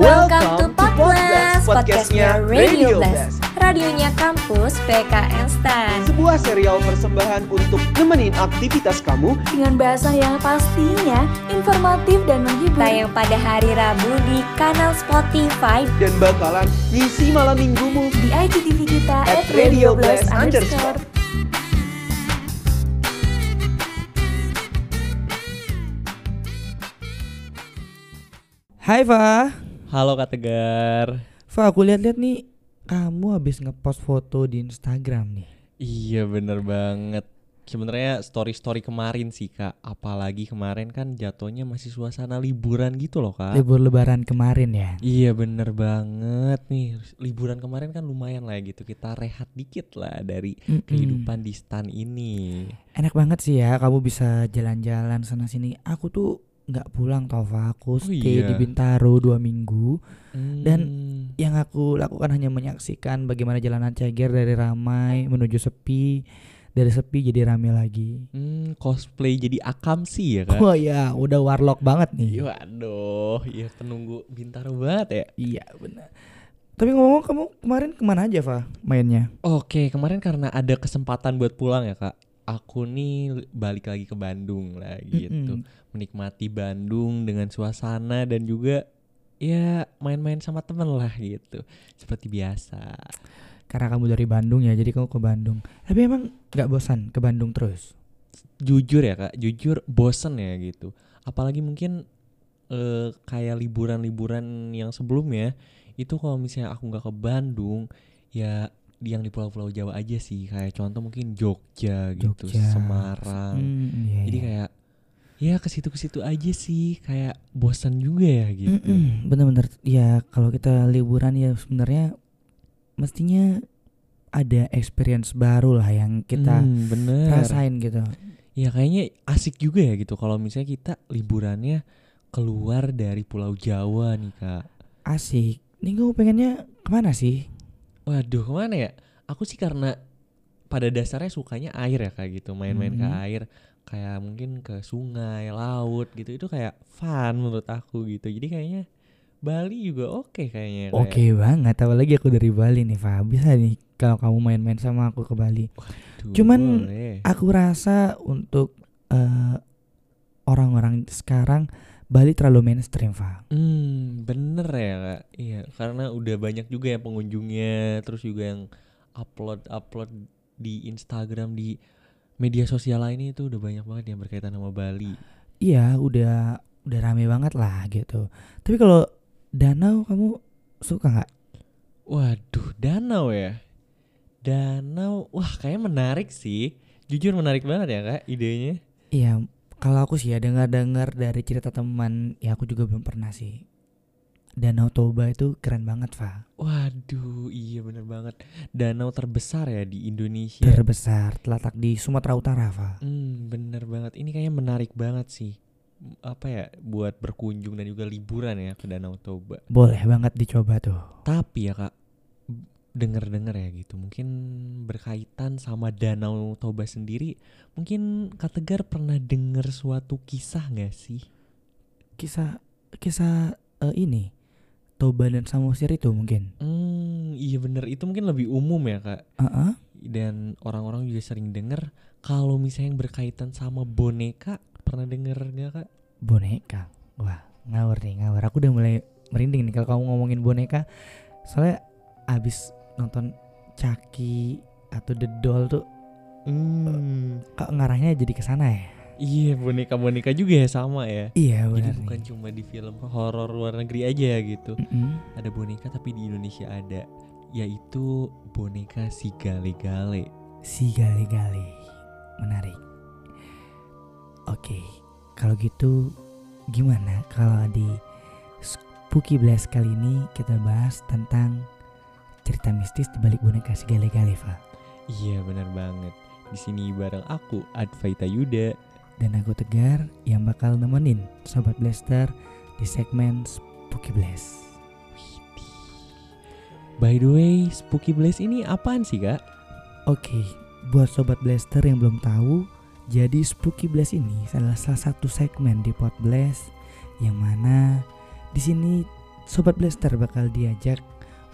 Welcome to Podcast, podcastnya Radio Blast, radionya kampus PKN STAN. Sebuah serial persembahan untuk nemenin aktivitas kamu Dengan bahasa yang pastinya informatif dan menghibur. Tayang pada hari Rabu di kanal Spotify dan bakalan ngisi malam minggumu. di IGTV kita At Radio Blast Radio Blast underscore. Hai Fa Halo Kak Tegar. Fa aku lihat-lihat nih Kamu habis ngepost foto di Instagram nih Iya bener banget. Sebenarnya story-story kemarin sih kak. Apalagi kemarin kan jatuhnya masih suasana liburan gitu loh kak. Libur lebaran kemarin ya Iya bener banget nih. Liburan kemarin kan lumayan lah gitu. Kita rehat dikit lah dari Mm-mm. kehidupan di stan ini. Enak banget sih ya Kamu bisa jalan-jalan sana sini Aku tuh nggak pulang tau Fa Aku Oh stay di iya. Bintaro dua minggu Dan Hmm, Yang aku lakukan hanya menyaksikan Bagaimana jalanan ceger dari ramai Menuju sepi Dari sepi jadi rame lagi hmm, cosplay jadi akam sih ya kak. Wah ya udah warlock banget nih Waduh, iya penunggu bintaro banget ya. Iya benar Tapi ngomong kamu kemarin ke mana aja Fa mainnya? Oke, kemarin karena ada kesempatan buat pulang ya kak, aku nih balik lagi ke Bandung lah gitu, Mm-mm. menikmati Bandung dengan suasana dan juga ya main-main sama temen lah gitu, seperti biasa. Karena kamu dari Bandung ya, jadi kamu ke Bandung. Tapi emang nggak bosan ke Bandung terus? Jujur ya kak, jujur bosen ya gitu. Apalagi mungkin eh, kayak liburan-liburan yang sebelumnya itu kalau misalnya aku nggak ke Bandung, ya yang di pulau-pulau Jawa aja sih, kayak contoh mungkin Jogja gitu, Jogja. Semarang. Hmm, iya, Jadi iya. kayak ya ke situ ke situ aja sih kayak bosan juga ya gitu. Bener-bener ya kalau kita liburan ya sebenarnya mestinya ada experience baru lah yang kita Hmm, bener. rasain gitu. Ya kayaknya asik juga ya gitu kalau misalnya kita liburannya keluar dari Pulau Jawa nih kak. Asik. Nih kamu pengennya ke mana sih? Waduh ke mana ya? Aku sih karena pada dasarnya sukanya air ya kayak gitu main-main ke Mhm. air kayak mungkin ke sungai, laut gitu itu kayak fun menurut aku gitu. Jadi kayaknya Bali juga oke kayaknya. kayak- Oke banget, apalagi aku dari Bali nih, Fa. Bisa nih kalau kamu main-main sama aku ke Bali. Duh, Cuman boleh. Aku rasa untuk eh, orang-orang sekarang Bali terlalu mainstream, Fa. Hmm, bener ya kak. Iya, karena udah banyak juga yang pengunjungnya, terus juga yang upload upload di Instagram di media sosial lainnya itu udah banyak banget yang berkaitan sama Bali. Iya, udah udah rame banget lah gitu. Tapi kalau danau kamu suka nggak? Waduh, danau ya. Danau, wah kayaknya menarik sih. Jujur menarik banget ya kak idenya. Iya, kalau aku sih ya dengar-dengar dari cerita teman, ya aku juga belum pernah sih. Danau Toba itu keren banget, Fa. Waduh, iya bener banget. Danau terbesar ya di Indonesia. Terbesar, terletak di Sumatera Utara, Fa. Hmm, bener banget. Ini kayaknya menarik banget sih. Apa ya, buat berkunjung dan juga liburan ya ke Danau Toba. Boleh banget dicoba tuh. Tapi ya kak, denger-denger ya gitu. Mungkin berkaitan sama Danau Toba sendiri. Mungkin Kak Tegar pernah denger suatu kisah gak sih? Kisah kisah eh, ini Toba dan Samosir itu mungkin. Hmm, iya bener. Itu mungkin lebih umum ya kak. Heeh. Dan orang-orang juga sering denger. Kalau misalnya yang berkaitan sama boneka, pernah denger gak kak? boneka wah ngawur nih ngawur aku udah mulai merinding nih kalau kamu ngomongin boneka soalnya abis nonton Chucky atau The Doll tuh Hmm, kok ngarahnya jadi ke sana ya iya boneka-boneka juga ya sama ya. iya Jadi benar bukan nih cuma di film horor luar negeri aja gitu. Mm-mm. Ada boneka tapi di Indonesia ada yaitu boneka si gale-gale. si gale-gale menarik oke kalau gitu gimana kalau di Spooky Blast kali ini kita bahas tentang cerita mistis di balik boneka si gale-gale Fa Iya benar banget. Di sini bareng aku Advaita Yuda. dan aku Tegar yang bakal nemenin Sobat Blaster di segmen Spooky Blast. By the way, Spooky Blaze ini apaan sih kak? Oke, buat Sobat Blaster yang belum tahu, jadi Spooky Blast ini adalah salah satu segmen di Pod Blast yang mana di sini Sobat Blaster bakal diajak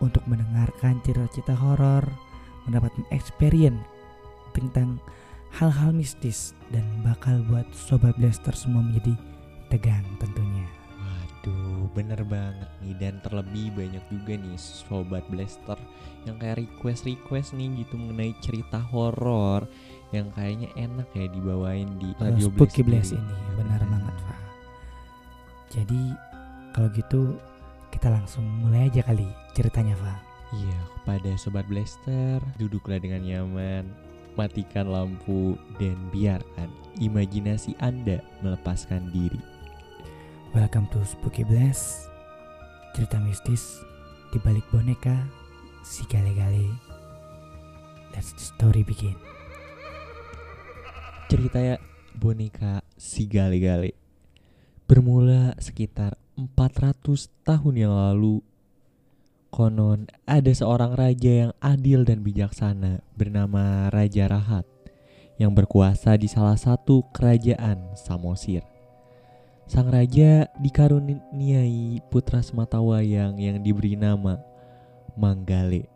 untuk mendengarkan cerita-cerita horor, mendapatkan experience tentang hal-hal mistis dan bakal buat Sobat Blaster semua menjadi tegang tentunya. Waduh, bener banget nih dan terlebih banyak juga nih sobat blaster yang kayak request-request nih gitu mengenai cerita horor yang kayaknya enak ya dibawain di Kalau radio Spooky Blast ini benar banget Pak. Jadi kalau gitu kita langsung mulai aja kali ceritanya Pak. Iya, kepada sobat blaster, duduklah dengan nyaman, matikan lampu dan biarkan imajinasi Anda melepaskan diri. Welcome to Spooky Blast Cerita mistis di balik boneka si gale-gale Let's the story begin Cerita ya boneka si gale-gale bermula sekitar 400 tahun yang lalu. Konon ada seorang raja yang adil dan bijaksana bernama Raja Rahat yang berkuasa di salah satu kerajaan Samosir. Sang raja dikaruniai putra sematawayang yang diberi nama Manggale.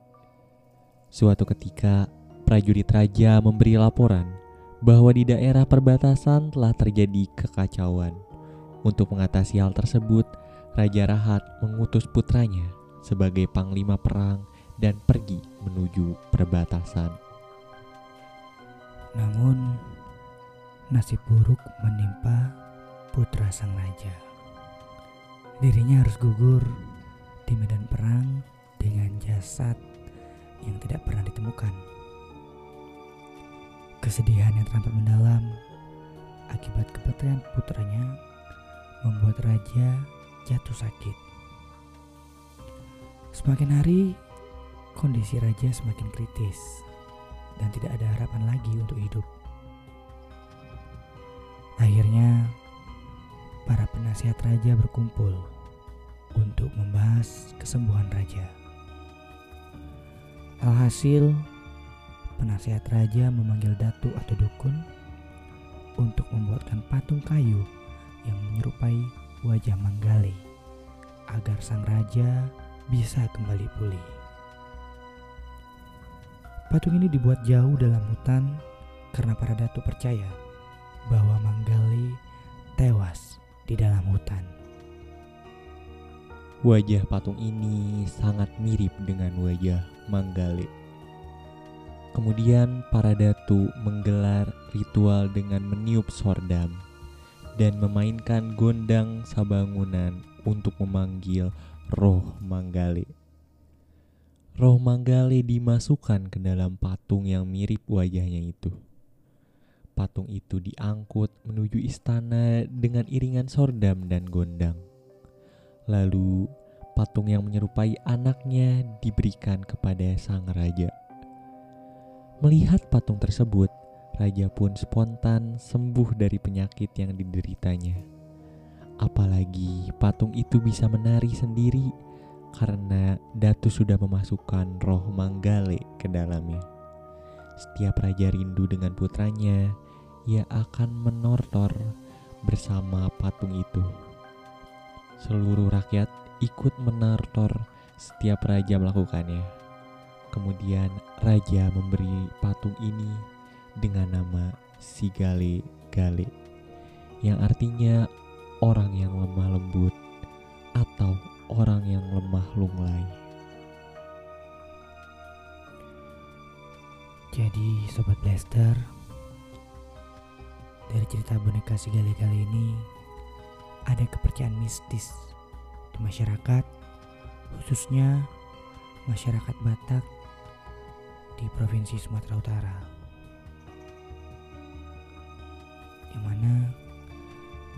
Suatu ketika, prajurit raja memberi laporan bahwa di daerah perbatasan telah terjadi kekacauan. Untuk mengatasi hal tersebut, Raja Rahat mengutus putranya sebagai panglima perang dan pergi menuju perbatasan. Namun nasib buruk menimpa putra sang raja Dirinya harus gugur di medan perang dengan jasad yang tidak pernah ditemukan Kesedihan yang teramat mendalam akibat kematian putranya membuat raja jatuh sakit. Semakin hari, kondisi raja semakin kritis dan tidak ada harapan lagi untuk hidup. Akhirnya, para penasihat raja berkumpul untuk membahas kesembuhan raja. Alhasil, penasihat raja memanggil datu atau dukun untuk membuatkan patung kayu yang menyerupai wajah Manggale agar sang raja bisa kembali pulih. Patung ini dibuat jauh dalam hutan karena para datu percaya bahwa Manggale tewas di dalam hutan. Wajah patung ini sangat mirip dengan wajah Manggale. Kemudian para datu menggelar ritual dengan meniup sordam dan memainkan gondang sabangunan untuk memanggil roh Manggale. Roh Manggale dimasukkan ke dalam patung yang mirip wajahnya itu. Patung itu diangkut menuju istana dengan iringan sordam dan gondang. Lalu patung yang menyerupai anaknya diberikan kepada sang raja. Melihat patung tersebut, raja pun spontan sembuh dari penyakit yang dideritanya. Apalagi patung itu bisa menari sendiri karena Datu sudah memasukkan roh Manggale ke dalamnya. Setiap raja rindu dengan putranya, ia akan menortor bersama patung itu. Seluruh rakyat ikut menortor setiap raja melakukannya. Kemudian raja memberi patung ini dengan nama Sigale Gale yang artinya orang yang lemah lembut atau orang yang lemah lunglai. Jadi Sobat Blaster Dari cerita boneka si gale-gale ini Ada kepercayaan mistis Di masyarakat Khususnya Masyarakat Batak Di Provinsi Sumatera Utara Yang mana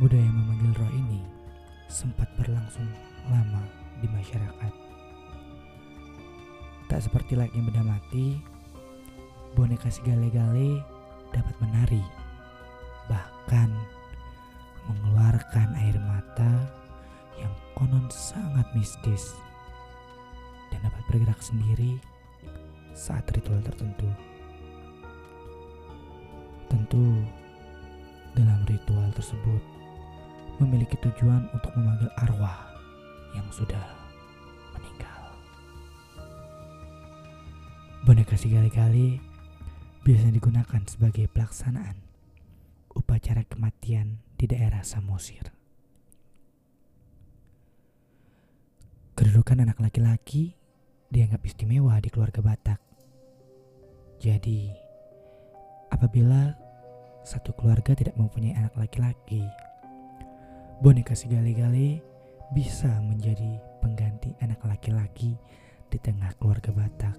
Budaya memanggil roh ini Sempat berlangsung lama di masyarakat Tak seperti layaknya benda mati boneka si gale-gale dapat menari, bahkan mengeluarkan air mata yang konon sangat mistis dan dapat bergerak sendiri saat ritual tertentu. Tentu, dalam ritual tersebut memiliki tujuan untuk memanggil arwah yang sudah meninggal. Boneka sekali-kali biasanya digunakan sebagai pelaksanaan upacara kematian di daerah Samosir. Kedudukan anak laki-laki dianggap istimewa di keluarga Batak. Jadi, apabila satu keluarga tidak mempunyai anak laki-laki, boneka si gali-gali bisa menjadi pengganti anak laki-laki di tengah keluarga Batak.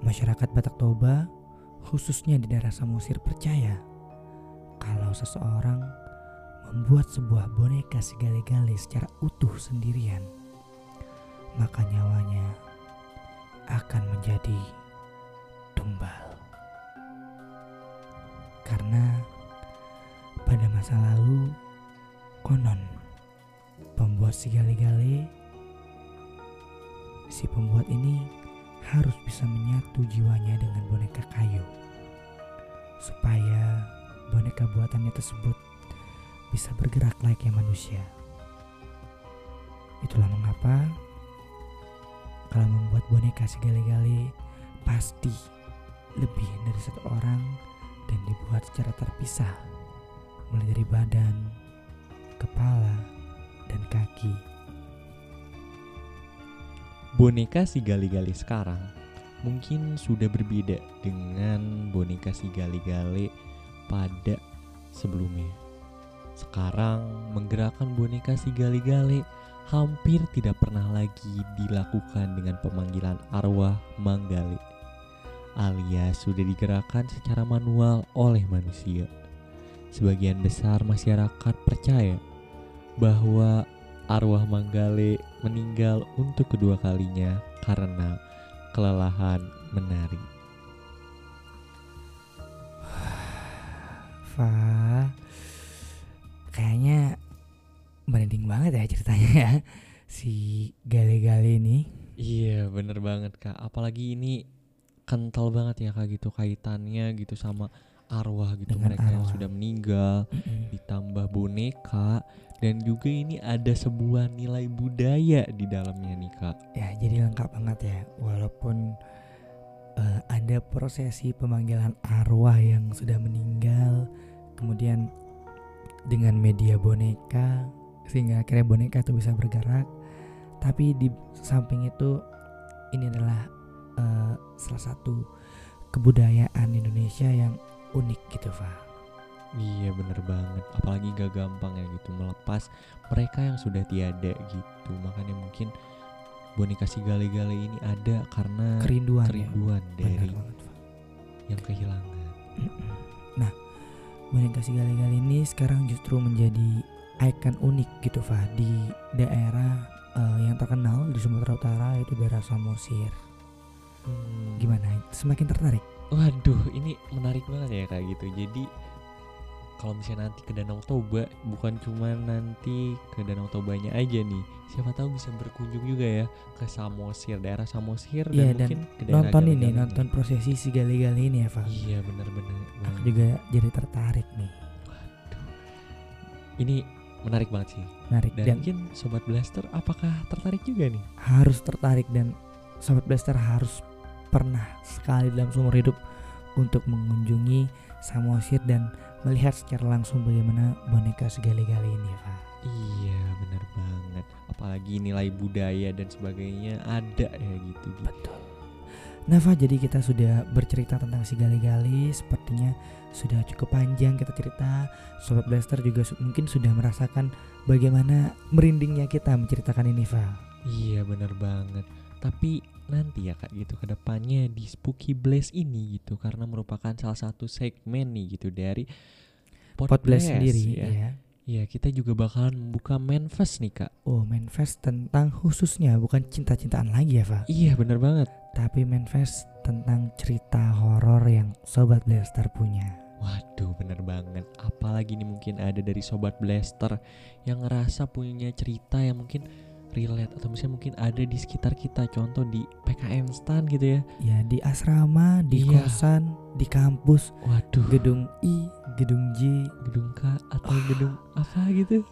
Masyarakat Batak Toba, khususnya di daerah Samosir percaya kalau seseorang membuat sebuah boneka si gali-gali secara utuh sendirian, maka nyawanya akan menjadi tumbal. Masa lalu konon pembuat si gali-gali si pembuat ini harus bisa menyatu jiwanya dengan boneka kayu supaya boneka buatannya tersebut bisa bergerak layaknya manusia. Itulah mengapa kalau membuat boneka segala-gali pasti lebih dari satu orang dan dibuat secara terpisah mulai dari badan, kepala, dan kaki. Boneka si gali-gali sekarang mungkin sudah berbeda dengan boneka si gali-gali pada sebelumnya. Sekarang menggerakkan boneka si gali-gali hampir tidak pernah lagi dilakukan dengan pemanggilan arwah Manggale alias sudah digerakkan secara manual oleh manusia. Sebagian besar masyarakat percaya bahwa arwah Manggale meninggal untuk kedua kalinya karena kelelahan menari. Fa, kayaknya merinding banget ya ceritanya ya si gale-gale ini. Iya bener banget kak Apalagi ini kental banget ya kak gitu Kaitannya gitu sama arwah gitu Dengan Mereka yang arwah. sudah meninggal Mm-mm. Ditambah boneka Dan juga ini ada sebuah nilai budaya di dalamnya nih kak Ya jadi lengkap banget ya walaupun eh, ada prosesi pemanggilan arwah yang sudah meninggal kemudian dengan media boneka sehingga akhirnya boneka itu bisa bergerak tapi di samping itu ini adalah eh, salah satu kebudayaan Indonesia yang unik gitu Fa. Iya bener banget Apalagi gak gampang ya gitu Melepas mereka yang sudah tiada gitu Makanya mungkin boneka si gale-gale ini ada karena kerinduan, ya. kerinduan Benar dari banget, yang kehilangan. Nah, boneka si gali-gali ini sekarang justru menjadi ikon unik gitu, Fa, di daerah eh, yang terkenal di Sumatera Utara yaitu daerah Samosir. Hmm. Gimana? Semakin tertarik? Waduh, ini menarik banget ya kayak gitu. Jadi kalau misalnya nanti ke Danau Toba, bukan cuma nanti ke Danau Tobanya aja nih. Siapa tahu bisa berkunjung juga ya ke Samosir, daerah Samosir Iya, dan dan mungkin ke daerah Nonton ini, Gale-Gale nonton prosesi si gali-gali ini ya, Fa. Iya, benar-benar. Aku juga jadi tertarik nih. Ini menarik banget sih. Menarik Dan dan mungkin sobat blaster apakah tertarik juga nih? harus tertarik dan Sobat Blaster harus pernah sekali dalam seumur hidup untuk mengunjungi Samosir dan melihat secara langsung bagaimana boneka segala-gali ini, Fa. Iya, benar banget. Apalagi nilai budaya dan sebagainya ada ya gitu. Di Betul. Nah, Fa, jadi kita sudah bercerita tentang si gali-gali, sepertinya sudah cukup panjang kita cerita. Sobat Blaster juga su- mungkin sudah merasakan bagaimana merindingnya kita menceritakan ini, Fa. Iya bener banget Tapi nanti ya kak gitu ke depannya di Spooky Blaze ini gitu Karena merupakan salah satu segmen nih gitu dari Pot Blast sendiri ya. ya. Iya kita juga bakalan membuka manifest nih kak Oh, manifest tentang khususnya bukan cinta-cintaan lagi ya, Fa. Iya bener banget Tapi manifest tentang cerita horor yang Sobat Blaster punya. Waduh bener banget Apalagi nih mungkin ada dari Sobat Blaster Yang ngerasa punya cerita yang mungkin relate Atau misalnya mungkin ada di sekitar kita Contoh di PKM stand gitu ya Ya di asrama, di Iya. kosan, di kampus, Waduh gedung I, gedung J. gedung K atau gedung apa gitu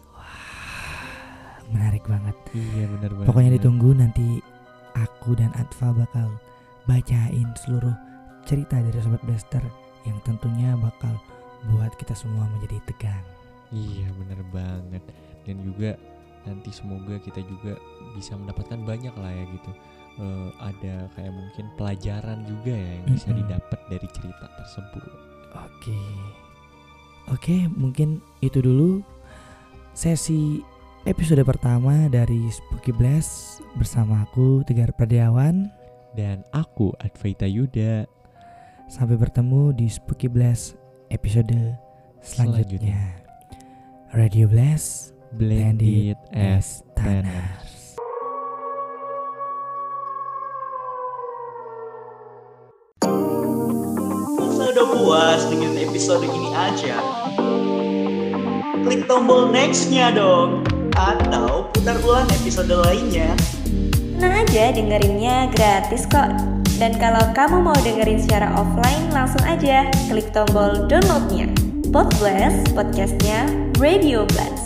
Menarik banget. Iya bener banget Pokoknya ditunggu nanti aku dan Atfa bakal bacain seluruh cerita dari Sobat Blaster yang tentunya bakal buat kita semua menjadi tegang. Iya bener banget dan juga nanti semoga kita juga bisa mendapatkan banyak lah ya gitu Eh, ada kayak mungkin pelajaran juga ya yang bisa didapat dari cerita tersebut Oke. Oke, mungkin itu dulu sesi episode pertama dari Spooky Blast bersama aku Tegar Pradiawan. dan aku Advaita Yuda Sampai bertemu di Spooky Blast episode selanjutnya. Radio Blast blended as Tanner. tanner Masa udah puas dengan episode ini aja? Klik tombol next-nya dong. Atau putar ulang episode lainnya. Tenang aja dengerinnya gratis kok. Dan kalau kamu mau dengerin secara offline, langsung aja klik tombol downloadnya. Podblast, podcastnya Radio Blast.